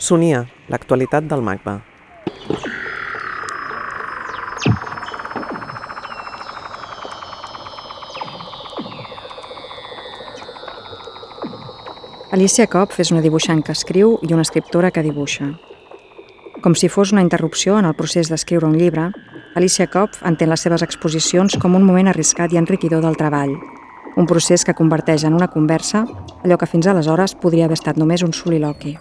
Sonia, l'actualitat del MACBA. Alicia Kopf és una dibuixant que escriu i una escriptora que dibuixa. Com si fos una interrupció en el procés d'escriure un llibre, Alicia Kopf entén les seves exposicions com un moment arriscat i enriquidor del treball, un procés que converteix en una conversa allò que fins aleshores podria haver estat només un soliloqui.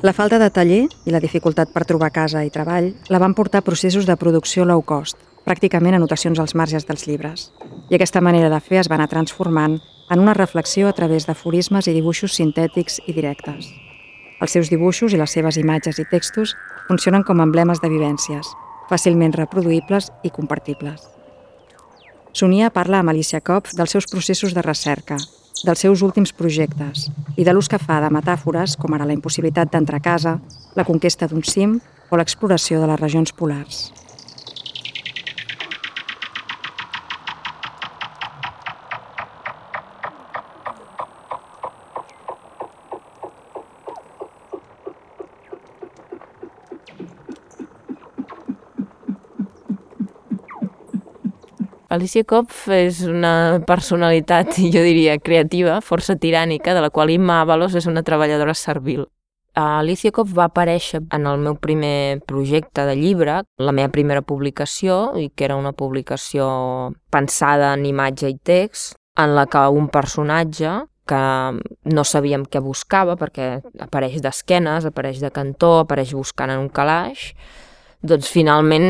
La falta de taller i la dificultat per trobar casa i treball la van portar a processos de producció low cost, pràcticament anotacions als marges dels llibres. I aquesta manera de fer es va anar transformant en una reflexió a través d'aforismes i dibuixos sintètics i directes. Els seus dibuixos i les seves imatges i textos funcionen com emblemes de vivències, fàcilment reproduïbles i compartibles. Sonia parla amb Alicia Kopf dels seus processos de recerca, dels seus últims projectes i de l'ús que fa de metàfores com ara la impossibilitat d'entrar a casa, la conquesta d'un cim o l'exploració de les regions polars. Alicia Kopf és una personalitat, jo diria, creativa, força tirànica, de la qual Imma Avalos és una treballadora servil. Alicia Kopf va aparèixer en el meu primer projecte de llibre, la meva primera publicació, i que era una publicació pensada en imatge i text, en la que un personatge que no sabíem què buscava, perquè apareix d'esquenes, apareix de cantó, apareix buscant en un calaix, doncs finalment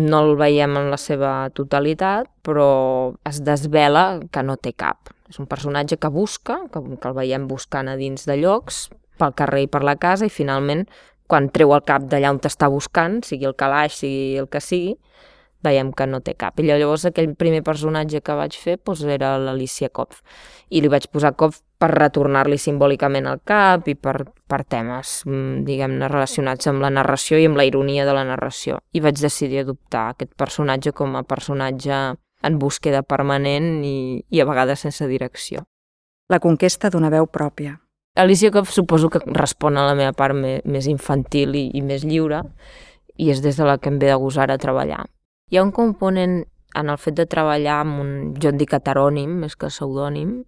no el veiem en la seva totalitat, però es desvela que no té cap. És un personatge que busca, que, que el veiem buscant a dins de llocs, pel carrer i per la casa, i finalment, quan treu el cap d'allà on t'està buscant, sigui el calaix, sigui el que sigui, veiem que no té cap. I llavors aquell primer personatge que vaig fer doncs, era l'Alicia Kopf. I li vaig posar Kopf per retornar-li simbòlicament al cap i per, per temes, mm, diguem-ne, relacionats amb la narració i amb la ironia de la narració. I vaig decidir adoptar aquest personatge com a personatge en búsqueda permanent i, i a vegades sense direcció. La conquesta d'una veu pròpia. Alicia Kopf suposo que respon a la meva part més infantil i, i més lliure i és des de la que em ve de gosar a treballar. Hi ha un component en el fet de treballar amb un, jo en dic heterònim, més que pseudònim,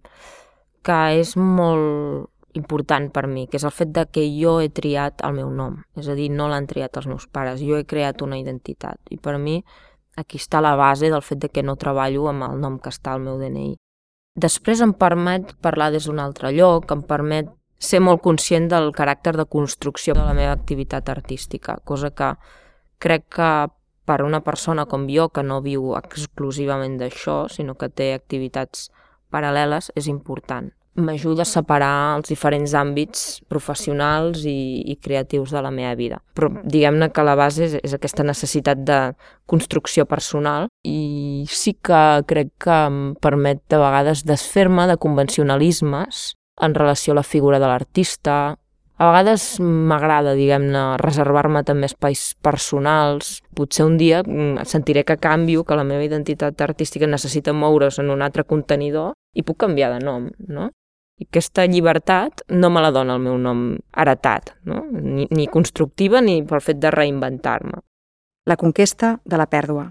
que és molt important per mi, que és el fet de que jo he triat el meu nom. És a dir, no l'han triat els meus pares, jo he creat una identitat. I per mi aquí està la base del fet de que no treballo amb el nom que està al meu DNI. Després em permet parlar des d'un altre lloc, em permet ser molt conscient del caràcter de construcció de la meva activitat artística, cosa que crec que per una persona com jo, que no viu exclusivament d'això, sinó que té activitats paral·leles, és important. M'ajuda a separar els diferents àmbits professionals i, i creatius de la meva vida. Però diguem-ne que la base és, és aquesta necessitat de construcció personal i sí que crec que em permet de vegades desfer-me de convencionalismes en relació a la figura de l'artista, a vegades m'agrada, diguem-ne, reservar-me també espais personals. Potser un dia mm, sentiré que canvio, que la meva identitat artística necessita moure's en un altre contenidor i puc canviar de nom, no? I aquesta llibertat no me la dona el meu nom heretat, no? ni, ni constructiva ni pel fet de reinventar-me. La conquesta de la pèrdua.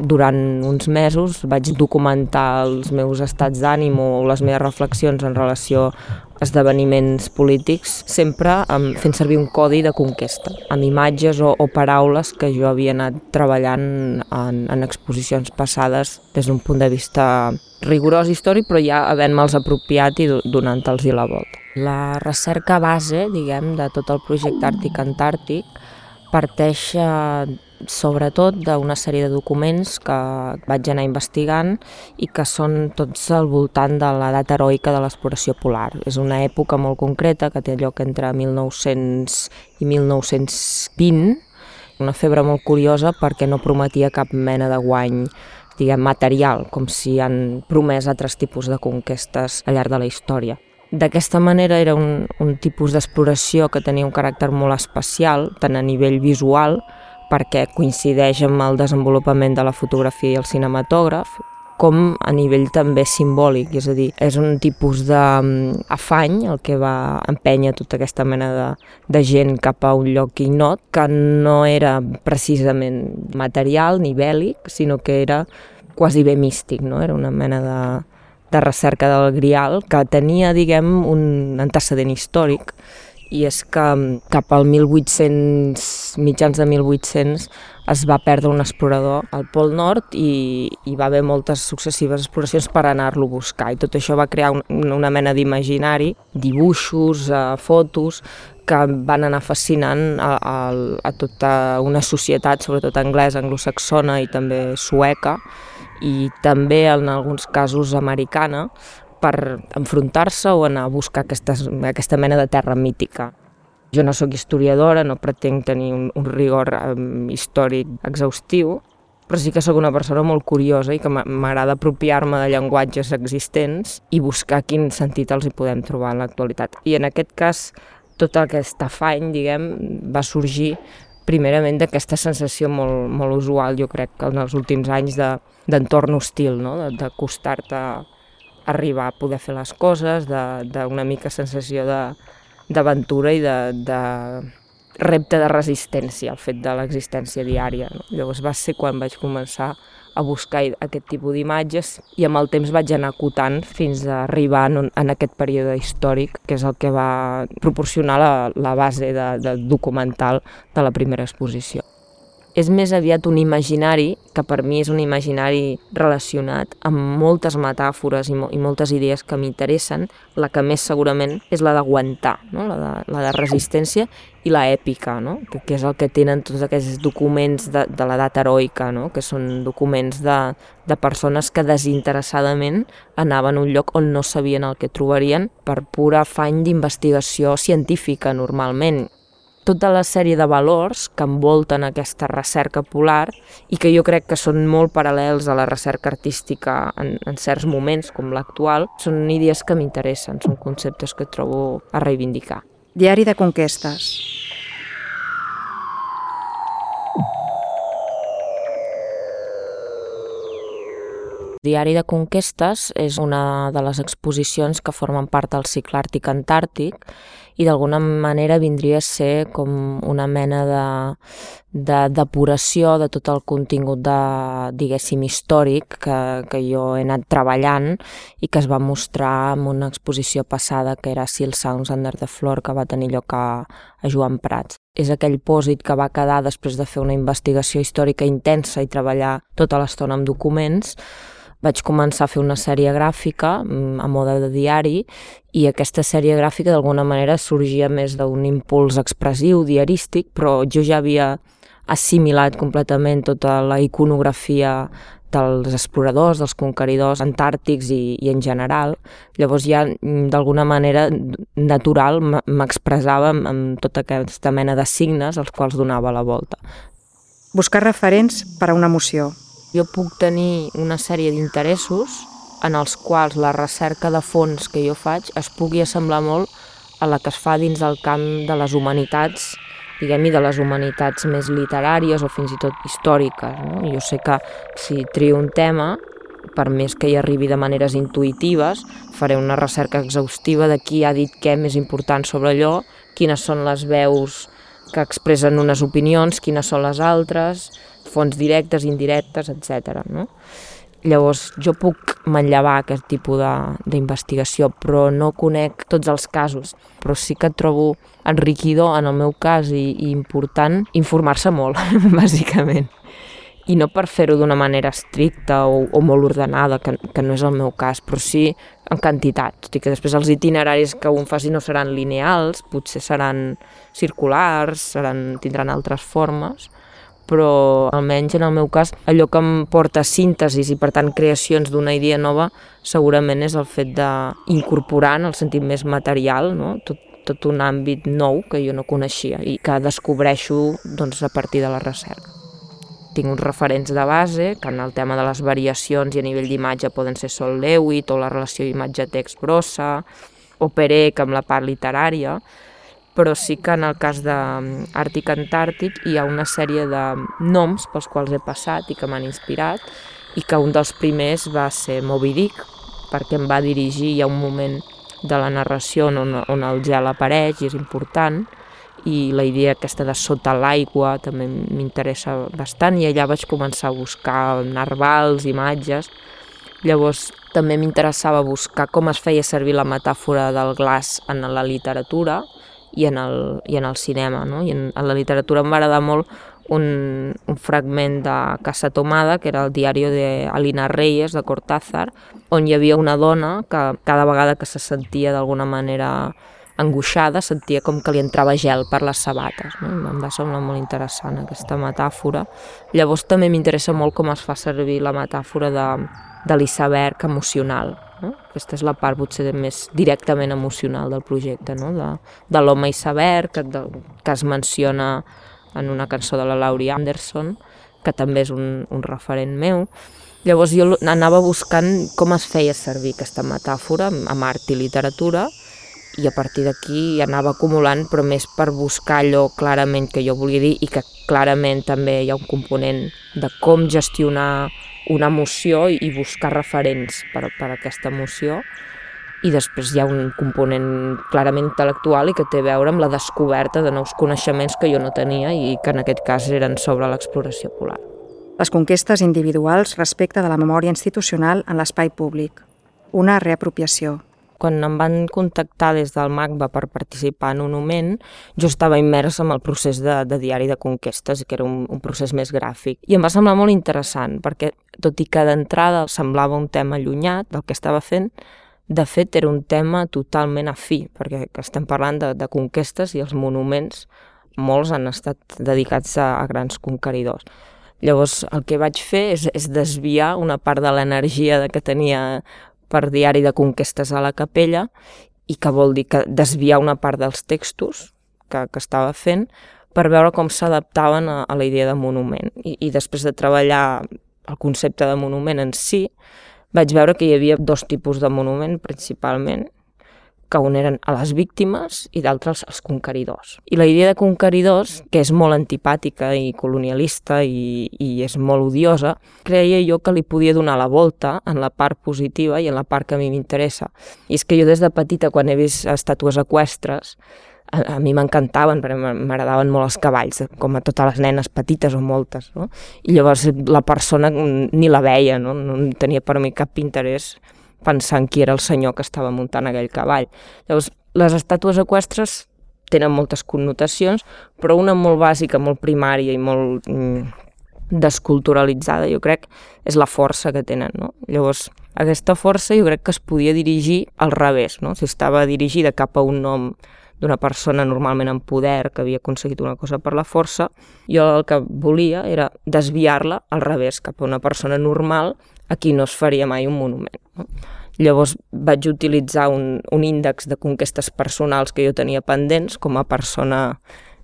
Durant uns mesos vaig documentar els meus estats d'ànim o les meves reflexions en relació esdeveniments polítics, sempre amb, fent servir un codi de conquesta, amb imatges o, o paraules que jo havia anat treballant en, en exposicions passades des d'un punt de vista rigorós històric, però ja havent-me'ls apropiat i donant-los la volta. La recerca base, diguem, de tot el projecte Àrtic-Antàrtic parteix eh, sobretot d'una sèrie de documents que vaig anar investigant i que són tots al voltant de l'edat heroica de l'exploració polar. És una època molt concreta que té lloc entre 1900 i 1920, una febre molt curiosa perquè no prometia cap mena de guany diguem, material, com si han promès altres tipus de conquestes al llarg de la història. D'aquesta manera era un, un tipus d'exploració que tenia un caràcter molt especial, tant a nivell visual, perquè coincideix amb el desenvolupament de la fotografia i el cinematògraf, com a nivell també simbòlic, és a dir, és un tipus d'afany el que va empènyer tota aquesta mena de, de gent cap a un lloc ignot, que no era precisament material ni bèl·lic, sinó que era quasi bé místic, no? era una mena de, de recerca del Grial que tenia, diguem, un antecedent històric i és que cap al 1800, mitjans de 1800, es va perdre un explorador al Pol Nord i hi va haver moltes successives exploracions per anar-lo a buscar. I tot això va crear un, una mena d'imaginari, dibuixos, eh, fotos que van anar fascinant a, a, a tota una societat, sobretot anglesa, anglosaxona i també sueca i també en alguns casos americana per enfrontar-se o anar a buscar aquestes, aquesta mena de terra mítica. Jo no sóc historiadora, no pretenc tenir un, un rigor um, històric exhaustiu, però sí que sóc una persona molt curiosa i que m'agrada apropiar-me de llenguatges existents i buscar quin sentit els hi podem trobar en l'actualitat. I en aquest cas, tot aquest afany, diguem, va sorgir primerament d'aquesta sensació molt, molt usual, jo crec, que en els últims anys d'entorn de, hostil, no? de, de arribar a poder fer les coses, d'una mica sensació d'aventura i de, de repte de resistència, el fet de l'existència diària. No? Llavors va ser quan vaig començar a buscar aquest tipus d'imatges i amb el temps vaig anar acotant fins a arribar en, en aquest període històric, que és el que va proporcionar la, la base de, de documental de la primera exposició és més aviat un imaginari, que per mi és un imaginari relacionat amb moltes metàfores i, mo i moltes idees que m'interessen, la que més segurament és la d'aguantar, no? la, de, la de resistència i la èpica, no? que, que és el que tenen tots aquests documents de, de l'edat heroica, no? que són documents de, de persones que desinteressadament anaven a un lloc on no sabien el que trobarien per pura afany d'investigació científica normalment tota la sèrie de valors que envolten aquesta recerca polar i que jo crec que són molt paral·lels a la recerca artística en, en certs moments, com l'actual, són idees que m'interessen, són conceptes que trobo a reivindicar. Diari de conquestes. Diari de Conquestes és una de les exposicions que formen part del cicle Àrtic-Antàrtic i d'alguna manera vindria a ser com una mena de, de depuració de tot el contingut de, diguéssim, històric que, que jo he anat treballant i que es va mostrar en una exposició passada que era Seal Sounds Under the Floor que va tenir lloc a, a Joan Prats. És aquell pòsit que va quedar després de fer una investigació històrica intensa i treballar tota l'estona amb documents, vaig començar a fer una sèrie gràfica mm, a moda de diari i aquesta sèrie gràfica d'alguna manera sorgia més d'un impuls expressiu, diarístic, però jo ja havia assimilat completament tota la iconografia dels exploradors, dels conqueridors antàrtics i, i en general. Llavors ja mm, d'alguna manera natural m'expressava amb, amb tota aquesta mena de signes als quals donava la volta. Buscar referents per a una emoció, jo puc tenir una sèrie d'interessos en els quals la recerca de fons que jo faig es pugui assemblar molt a la que es fa dins del camp de les humanitats, diguem-hi, de les humanitats més literàries o fins i tot històriques. No? Jo sé que si trio un tema, per més que hi arribi de maneres intuïtives, faré una recerca exhaustiva de qui ha dit què més important sobre allò, quines són les veus que expressen unes opinions, quines són les altres, fonts directes, indirectes, etc. No? Llavors, jo puc manllevar aquest tipus d'investigació, però no conec tots els casos. Però sí que trobo enriquidor, en el meu cas, i, i important informar-se molt, bàsicament. I no per fer-ho d'una manera estricta o, o molt ordenada, que, que no és el meu cas, però sí en quantitat. Tot i que després els itineraris que un faci no seran lineals, potser seran circulars, seran, tindran altres formes, però almenys en el meu cas allò que em porta síntesis i per tant creacions d'una idea nova segurament és el fet d'incorporar en el sentit més material no? tot, tot un àmbit nou que jo no coneixia i que descobreixo doncs, a partir de la recerca. Tinc uns referents de base, que en el tema de les variacions i a nivell d'imatge poden ser Sol Lewitt o la relació imatge-text brossa, o Perec amb la part literària, però sí que en el cas d'Àrtic Antàrtic hi ha una sèrie de noms pels quals he passat i que m'han inspirat i que un dels primers va ser Moby Dick, perquè em va dirigir, hi ha un moment de la narració on, on el gel apareix i és important, i la idea aquesta de sota l'aigua també m'interessa bastant i allà vaig començar a buscar narvals, imatges. Llavors també m'interessava buscar com es feia servir la metàfora del glaç en la literatura i en el, i en el cinema. No? I en, en la literatura em va agradar molt un, un fragment de Casa Tomada, que era el diari de Alina Reyes, de Cortázar, on hi havia una dona que cada vegada que se sentia d'alguna manera angoixada, sentia com que li entrava gel per les sabates. No? Em va semblar molt interessant aquesta metàfora. Llavors també m'interessa molt com es fa servir la metàfora de, de l'iceberg emocional. Aquesta és la part potser més directament emocional del projecte, no? de, de l'home iceberg, que, de, que es menciona en una cançó de la Laurie Anderson, que també és un, un referent meu. Llavors jo anava buscant com es feia servir aquesta metàfora amb art i literatura i a partir d'aquí anava acumulant, però més per buscar allò clarament que jo volia dir i que clarament també hi ha un component de com gestionar una emoció i buscar referents per, per a aquesta emoció i després hi ha un component clarament intel·lectual i que té a veure amb la descoberta de nous coneixements que jo no tenia i que en aquest cas eren sobre l'exploració polar. Les conquestes individuals respecte de la memòria institucional en l'espai públic. Una reapropiació, quan em van contactar des del MACBA per participar en un moment, jo estava immers en el procés de, de diari de conquestes, que era un, un procés més gràfic. I em va semblar molt interessant, perquè tot i que d'entrada semblava un tema allunyat del que estava fent, de fet era un tema totalment afí, perquè estem parlant de, de conquestes i els monuments, molts han estat dedicats a, a grans conqueridors. Llavors, el que vaig fer és, és desviar una part de l'energia que tenia per diari de conquestes a la capella i que vol dir que desviar una part dels textos que, que estava fent per veure com s'adaptaven a, a la idea de monument. I, I després de treballar el concepte de monument en si, vaig veure que hi havia dos tipus de monument principalment, que un eren a les víctimes i d'altres als conqueridors. I la idea de conqueridors, que és molt antipàtica i colonialista i, i és molt odiosa, creia jo que li podia donar la volta en la part positiva i en la part que a mi m'interessa. I és que jo des de petita, quan he vist estàtues equestres, a, a mi m'encantaven, perquè m'agradaven molt els cavalls, com a totes les nenes petites o moltes, no? I llavors la persona ni la veia, no? No tenia per mi cap interès pensant qui era el senyor que estava muntant aquell cavall. Llavors, les estàtues equestres tenen moltes connotacions, però una molt bàsica, molt primària i molt mm, desculturalitzada, jo crec, és la força que tenen, no? Llavors, aquesta força jo crec que es podia dirigir al revés, no? Si estava dirigida cap a un nom d'una persona normalment en poder que havia aconseguit una cosa per la força, jo el que volia era desviar-la al revés, cap a una persona normal a qui no es faria mai un monument. No? Llavors vaig utilitzar un, un índex de conquestes personals que jo tenia pendents com a persona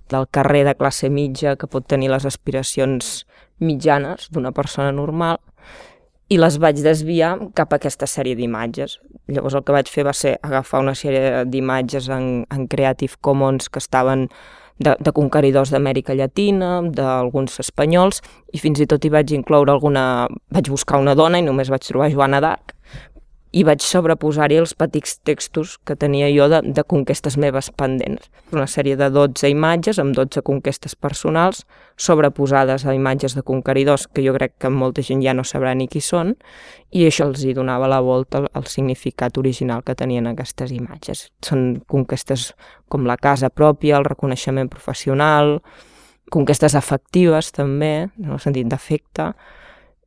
del carrer de classe mitja que pot tenir les aspiracions mitjanes d'una persona normal i les vaig desviar cap a aquesta sèrie d'imatges. Llavors el que vaig fer va ser agafar una sèrie d'imatges en, en Creative Commons que estaven de, de conqueridors d'Amèrica Llatina, d'alguns espanyols, i fins i tot hi vaig incloure alguna... Vaig buscar una dona i només vaig trobar Joana d'Arc, i vaig sobreposar-hi els petits textos que tenia jo de, de conquestes meves pendents. Una sèrie de 12 imatges amb 12 conquestes personals sobreposades a imatges de conqueridors que jo crec que molta gent ja no sabrà ni qui són i això els hi donava la volta al, significat original que tenien aquestes imatges. Són conquestes com la casa pròpia, el reconeixement professional, conquestes afectives també, en el sentit d'afecte,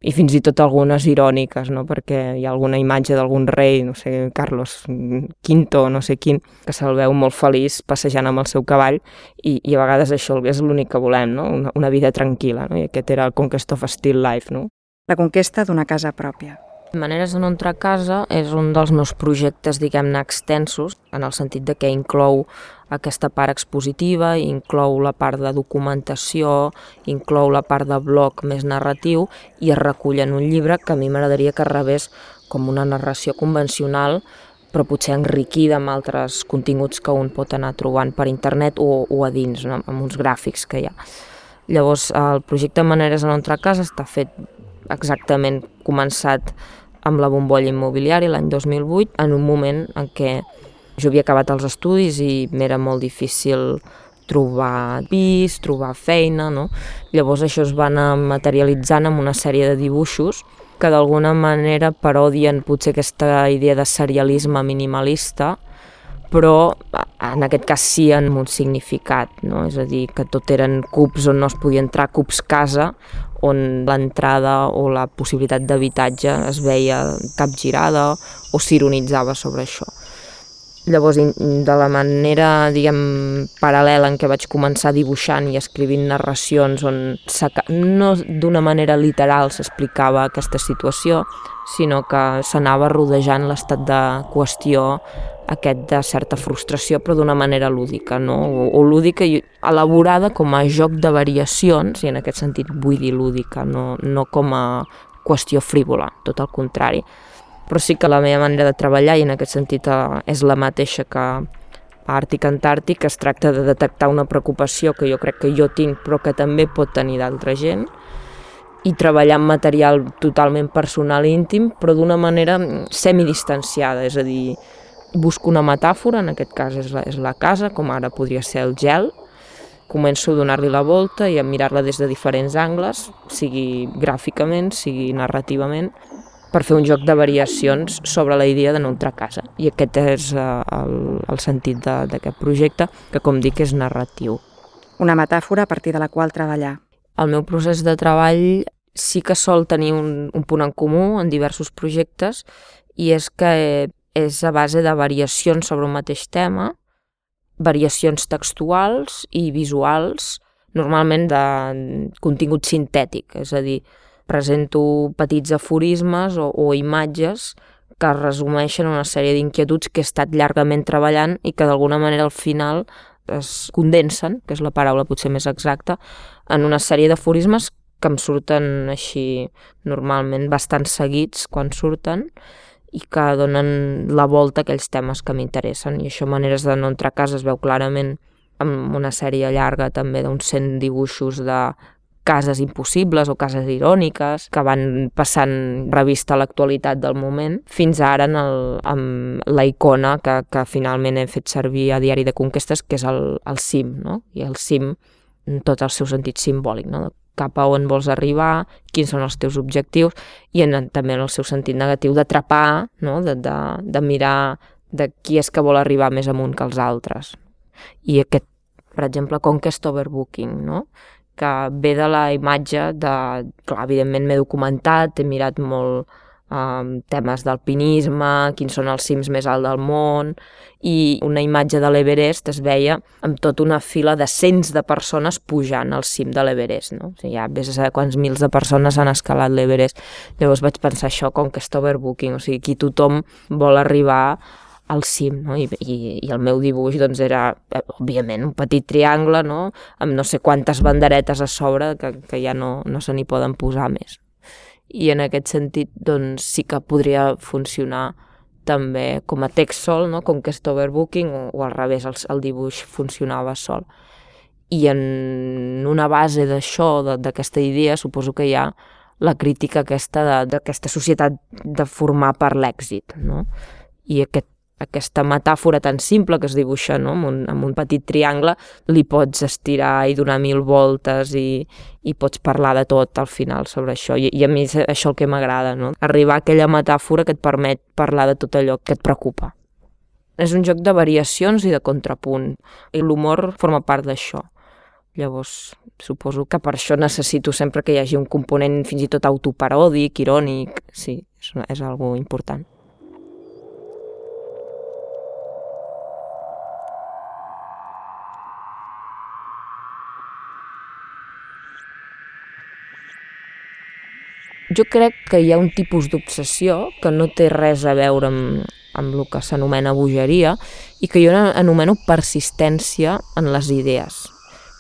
i fins i tot algunes iròniques, no? perquè hi ha alguna imatge d'algun rei, no sé, Carlos V, no sé quin, que se'l veu molt feliç passejant amb el seu cavall i, i a vegades això és l'únic que volem, no? una, una vida tranquil·la, no? i aquest era el Conquest of Still Life. No? La conquesta d'una casa pròpia. Maneres de no entrar a casa és un dels meus projectes, diguem-ne, extensos, en el sentit de que inclou aquesta part expositiva, inclou la part de documentació, inclou la part de blog més narratiu i es recull en un llibre que a mi m'agradaria que rebés com una narració convencional però potser enriquida amb altres continguts que un pot anar trobant per internet o, o a dins, no? amb uns gràfics que hi ha. Llavors, el projecte Maneres de no entrar a casa està fet exactament començat amb la bombolla immobiliària l'any 2008, en un moment en què jo havia acabat els estudis i m'era molt difícil trobar pis, trobar feina, no? Llavors això es va anar materialitzant amb una sèrie de dibuixos que d'alguna manera parodien potser aquesta idea de serialisme minimalista, però en aquest cas sí en un significat, no? és a dir, que tot eren cubs on no es podia entrar, cubs casa, on l'entrada o la possibilitat d'habitatge es veia capgirada o s'ironitzava sobre això. Llavors, de la manera, diguem, paral·lela en què vaig començar dibuixant i escrivint narracions on no d'una manera literal s'explicava aquesta situació, sinó que s'anava rodejant l'estat de qüestió aquest de certa frustració, però d'una manera lúdica, no? O, o lúdica i elaborada com a joc de variacions, i en aquest sentit vull dir lúdica, no, no com a qüestió frívola, tot el contrari però sí que la meva manera de treballar, i en aquest sentit eh, és la mateixa que a Àrtic Antàrtic, es tracta de detectar una preocupació que jo crec que jo tinc, però que també pot tenir d'altra gent, i treballar amb material totalment personal i íntim, però d'una manera semidistanciada, és a dir, busco una metàfora, en aquest cas és la, és la casa, com ara podria ser el gel, començo a donar-li la volta i a mirar-la des de diferents angles, sigui gràficament, sigui narrativament, per fer un joc de variacions sobre la idea de no entrar a casa. I aquest és eh, el, el sentit d'aquest projecte, que com dic és narratiu. Una metàfora a partir de la qual treballar. El meu procés de treball sí que sol tenir un, un punt en comú en diversos projectes i és que és a base de variacions sobre un mateix tema, variacions textuals i visuals, normalment de contingut sintètic, és a dir, presento petits aforismes o, o imatges que resumeixen una sèrie d'inquietuds que he estat llargament treballant i que d'alguna manera al final es condensen, que és la paraula potser més exacta, en una sèrie d'aforismes que em surten així normalment bastant seguits quan surten i que donen la volta a aquells temes que m'interessen. I això, Maneres de no entrar a casa, es veu clarament amb una sèrie llarga també d'uns 100 dibuixos de cases impossibles o cases iròniques que van passant revista a l'actualitat del moment, fins ara en el, amb la icona que, que finalment he fet servir a Diari de Conquestes, que és el, el cim, no? i el cim en tot el seu sentit simbòlic, no? Cap a on vols arribar, quins són els teus objectius, i en, també en el seu sentit negatiu d'atrapar, no? de, de, de mirar de qui és que vol arribar més amunt que els altres. I aquest, per exemple, Conquest Overbooking, no? que ve de la imatge de... Clar, evidentment m'he documentat, he mirat molt um, temes d'alpinisme, quins són els cims més alts del món, i una imatge de l'Everest es veia amb tota una fila de cents de persones pujant al cim de l'Everest, no? O sigui, ja vés a saber quants mils de persones han escalat l'Everest. Llavors vaig pensar això com que és overbooking, o sigui, aquí tothom vol arribar al cim, no? I, i, i el meu dibuix doncs, era, eh, òbviament, un petit triangle, no? amb no sé quantes banderetes a sobre que, que ja no, no se n'hi poden posar més. I en aquest sentit, doncs, sí que podria funcionar també com a text sol, no? com que és overbooking, o, o al revés, el, el dibuix funcionava sol. I en una base d'això, d'aquesta idea, suposo que hi ha la crítica aquesta d'aquesta societat de formar per l'èxit, no? I aquest aquesta metàfora tan simple que es dibuixa no? amb, un, amb un petit triangle, li pots estirar i donar mil voltes i, i pots parlar de tot al final sobre això. I, i a mi és això el que m'agrada, no? arribar a aquella metàfora que et permet parlar de tot allò que et preocupa. És un joc de variacions i de contrapunt, i l'humor forma part d'això. Llavors, suposo que per això necessito sempre que hi hagi un component fins i tot autoparòdic, irònic, sí, és, és algo important. Jo crec que hi ha un tipus d'obsessió que no té res a veure amb, amb el que s'anomena bogeria i que jo anomeno persistència en les idees,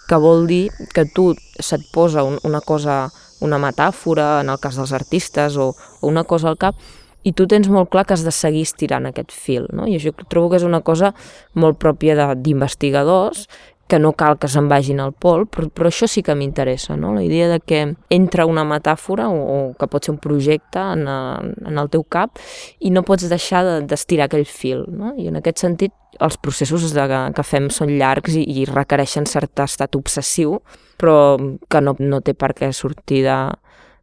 que vol dir que tu se't posa un, una cosa, una metàfora, en el cas dels artistes, o, o una cosa al cap, i tu tens molt clar que has de seguir estirant aquest fil, no? I això trobo que és una cosa molt pròpia d'investigadors que no cal que se'n vagin al pol, però, però això sí que m'interessa, no? la idea de que entra una metàfora o, o que pot ser un projecte en, el, en el teu cap i no pots deixar d'estirar de, aquell fil. No? I en aquest sentit els processos de, que fem són llargs i, i requereixen cert estat obsessiu, però que no, no té per què sortir de,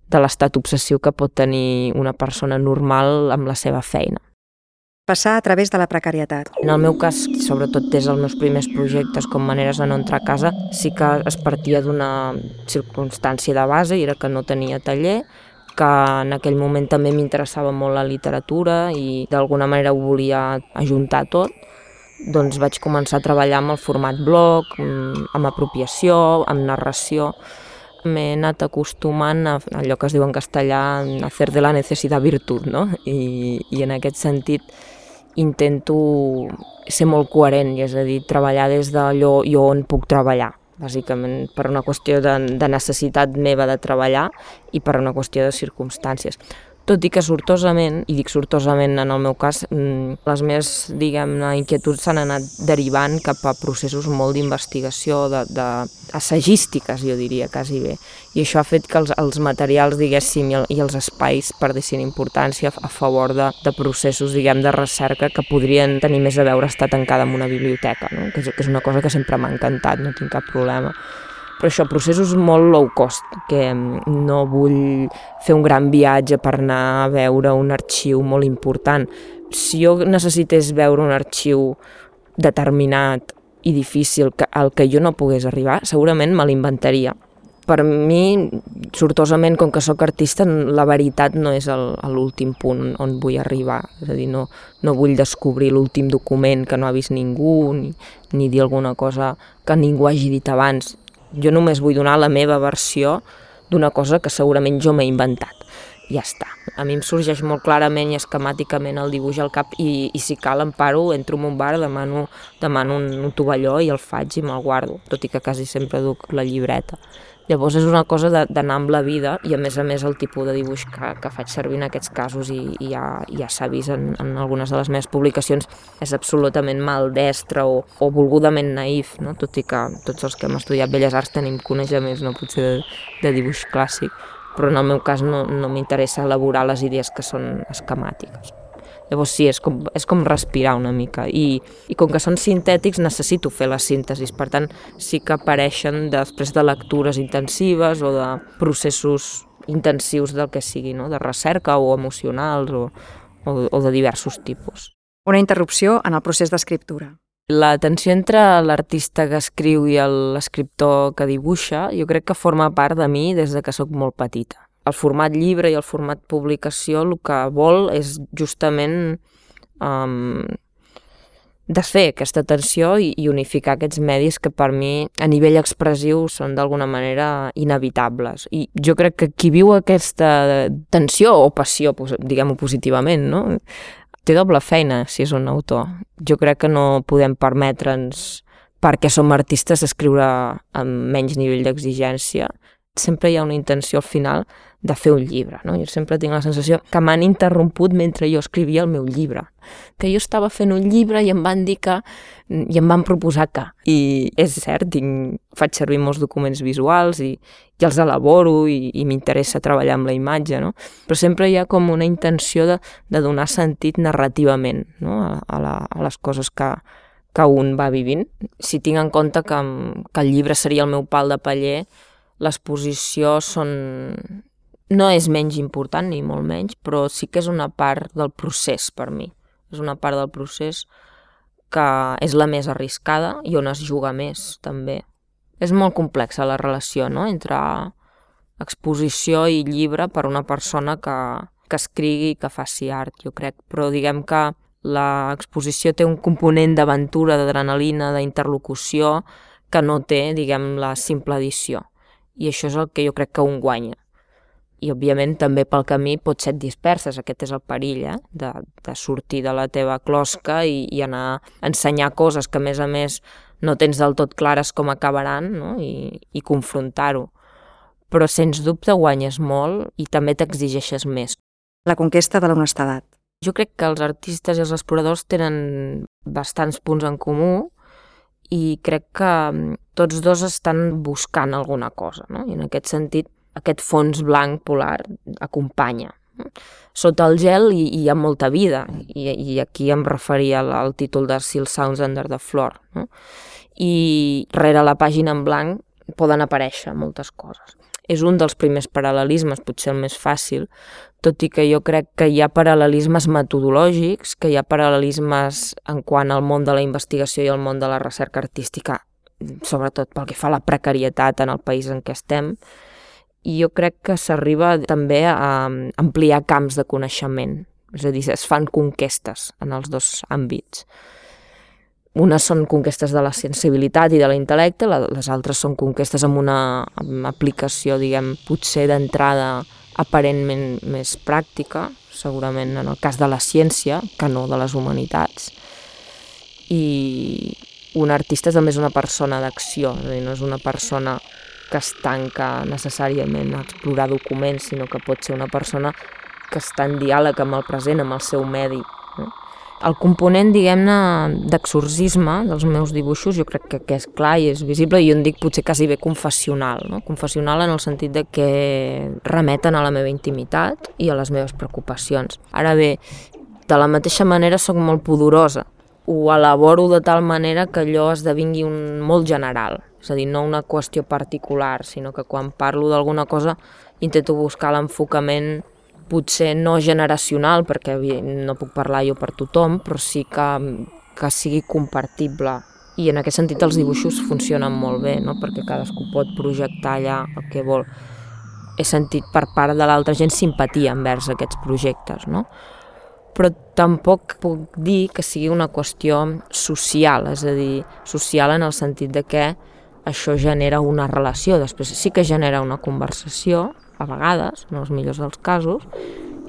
de l'estat obsessiu que pot tenir una persona normal amb la seva feina. Passar a través de la precarietat. En el meu cas, sobretot des dels meus primers projectes com maneres de no entrar a casa, sí que es partia d'una circumstància de base i era que no tenia taller, que en aquell moment també m'interessava molt la literatura i d'alguna manera ho volia ajuntar tot, doncs vaig començar a treballar amb el format blog, amb apropiació, amb narració, m'he anat acostumant a allò que es diu en castellà a fer de la necessitat virtut, no? I, i en aquest sentit intento ser molt coherent, és a dir, treballar des d'allò jo on puc treballar, bàsicament per una qüestió de, de necessitat meva de treballar i per una qüestió de circumstàncies tot i que sortosament, i dic sortosament en el meu cas, mm, les meves, diguem-ne, inquietuds s'han anat derivant cap a processos molt d'investigació, de, de assagístiques, jo diria, quasi bé. I això ha fet que els, els materials, diguéssim, i, i els espais perdessin importància a favor de, de processos, diguem, de recerca que podrien tenir més a veure estar tancada en una biblioteca, no? que, és, que és una cosa que sempre m'ha encantat, no tinc cap problema però això, processos molt low cost, que no vull fer un gran viatge per anar a veure un arxiu molt important. Si jo necessités veure un arxiu determinat i difícil que, al que jo no pogués arribar, segurament me l'inventaria. Per mi, sortosament, com que sóc artista, la veritat no és l'últim punt on vull arribar. És a dir, no, no vull descobrir l'últim document que no ha vist ningú, ni, ni dir alguna cosa que ningú hagi dit abans. Jo només vull donar la meva versió d'una cosa que segurament jo m'he inventat. Ja està. A mi em sorgeix molt clarament i esquemàticament el dibuix al cap i, i si cal em paro, entro en un bar, demano, demano un, un tovalló i el faig i me'l guardo, tot i que quasi sempre duc la llibreta. Llavors és una cosa d'anar amb la vida i a més a més el tipus de dibuix que, que faig servir en aquests casos i, i ja, ja s'ha vist en, en algunes de les meves publicacions és absolutament maldestre o, o volgudament naïf, no? tot i que tots els que hem estudiat Belles Arts tenim coneixements no? potser de, de dibuix clàssic, però en el meu cas no, no m'interessa elaborar les idees que són esquemàtiques. Llavors sí, és com, és com respirar una mica i, i com que són sintètics necessito fer les síntesis, per tant sí que apareixen després de lectures intensives o de processos intensius del que sigui, no? de recerca o emocionals o, o, o de diversos tipus. Una interrupció en el procés d'escriptura. La tensió entre l'artista que escriu i l'escriptor que dibuixa jo crec que forma part de mi des de que sóc molt petita el format llibre i el format publicació el que vol és justament um, desfer aquesta tensió i, i unificar aquests medis que per mi a nivell expressiu són d'alguna manera inevitables. I jo crec que qui viu aquesta tensió o passió, diguem-ho positivament, no? té doble feina si és un autor. Jo crec que no podem permetre'ns perquè som artistes escriure amb menys nivell d'exigència. Sempre hi ha una intenció al final de fer un llibre. No? Jo sempre tinc la sensació que m'han interromput mentre jo escrivia el meu llibre. Que jo estava fent un llibre i em van dir que... i em van proposar que. I és cert, tinc, faig servir molts documents visuals i, i els elaboro i, i m'interessa treballar amb la imatge, no? Però sempre hi ha com una intenció de, de donar sentit narrativament no? a, a, la, a les coses que, que un va vivint. Si tinc en compte que, que el llibre seria el meu pal de paller, l'exposició són, no és menys important, ni molt menys, però sí que és una part del procés per mi. És una part del procés que és la més arriscada i on es juga més, també. És molt complexa la relació no? entre exposició i llibre per una persona que, que escrigui i que faci art, jo crec. Però diguem que l'exposició té un component d'aventura, d'adrenalina, d'interlocució que no té, diguem, la simple edició. I això és el que jo crec que un guanya i òbviament també pel camí pot ser disperses, aquest és el perill, eh? de, de sortir de la teva closca i, i anar a ensenyar coses que a més a més no tens del tot clares com acabaran no? i, i confrontar-ho. Però sens dubte guanyes molt i també t'exigeixes més. La conquesta de l'honestedat. Jo crec que els artistes i els exploradors tenen bastants punts en comú i crec que mm, tots dos estan buscant alguna cosa, no? I en aquest sentit, aquest fons blanc polar acompanya. Sota el gel hi, hi ha molta vida, i, i aquí em referia al, al títol de Seal Sounds Under the Floor. No? I rere la pàgina en blanc poden aparèixer moltes coses. És un dels primers paral·lelismes, potser el més fàcil, tot i que jo crec que hi ha paral·lelismes metodològics, que hi ha paral·lelismes en quant al món de la investigació i al món de la recerca artística, sobretot pel que fa a la precarietat en el país en què estem, i jo crec que s'arriba també a ampliar camps de coneixement, és a dir, es fan conquestes en els dos àmbits. Unes són conquestes de la sensibilitat i de l'intel·lecte, les altres són conquestes amb una amb aplicació, diguem, potser d'entrada aparentment més pràctica, segurament en el cas de la ciència, que no de les humanitats. I un artista també és una persona d'acció, és a dir, no és una persona que es tanca necessàriament a explorar documents, sinó que pot ser una persona que està en diàleg amb el present, amb el seu medi. No? El component, diguem-ne, d'exorcisme dels meus dibuixos jo crec que, que és clar i és visible i jo en dic potser quasi bé confessional, no? confessional en el sentit de que remeten a la meva intimitat i a les meves preocupacions. Ara bé, de la mateixa manera sóc molt pudorosa, ho elaboro de tal manera que allò esdevingui un molt general, és a dir, no una qüestió particular, sinó que quan parlo d'alguna cosa intento buscar l'enfocament potser no generacional, perquè no puc parlar jo per tothom, però sí que, que sigui compartible. I en aquest sentit els dibuixos funcionen molt bé, no? perquè cadascú pot projectar allà el que vol. He sentit per part de l'altra gent simpatia envers aquests projectes, no? Però tampoc puc dir que sigui una qüestió social, és a dir, social en el sentit de que això genera una relació, després sí que genera una conversació, a vegades, en els millors dels casos,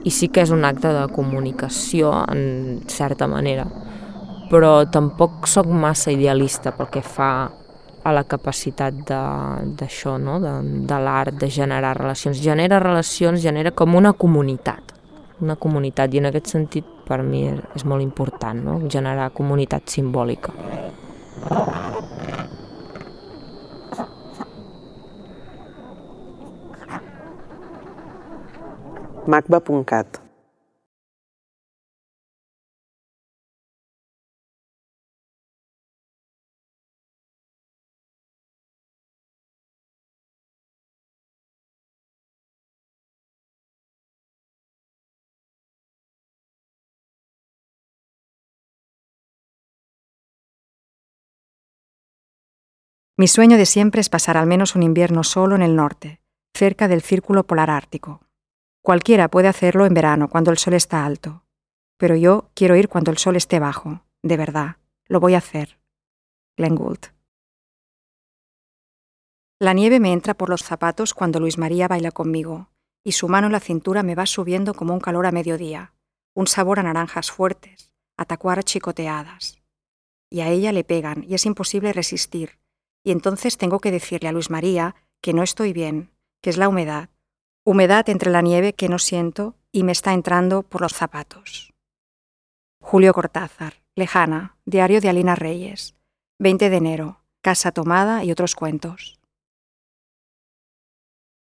i sí que és un acte de comunicació en certa manera. Però tampoc sóc massa idealista pel que fa a la capacitat d'això, no? de, de l'art, de generar relacions. Genera relacions, genera com una comunitat, una comunitat, i en aquest sentit per mi és molt important, no? generar comunitat simbòlica. macba.cat Mi sueño de siempre es pasar al menos un invierno solo en el norte, cerca del círculo polar ártico. Cualquiera puede hacerlo en verano, cuando el sol está alto. Pero yo quiero ir cuando el sol esté bajo, de verdad. Lo voy a hacer. Glenn Gould. La nieve me entra por los zapatos cuando Luis María baila conmigo, y su mano en la cintura me va subiendo como un calor a mediodía, un sabor a naranjas fuertes, a tacuaras chicoteadas. Y a ella le pegan, y es imposible resistir, y entonces tengo que decirle a Luis María que no estoy bien, que es la humedad, humedad entre la nieve que no siento y me está entrando por los zapatos. Julio Cortázar, Lejana, Diario de Alina Reyes, 20 de enero, Casa Tomada y otros cuentos.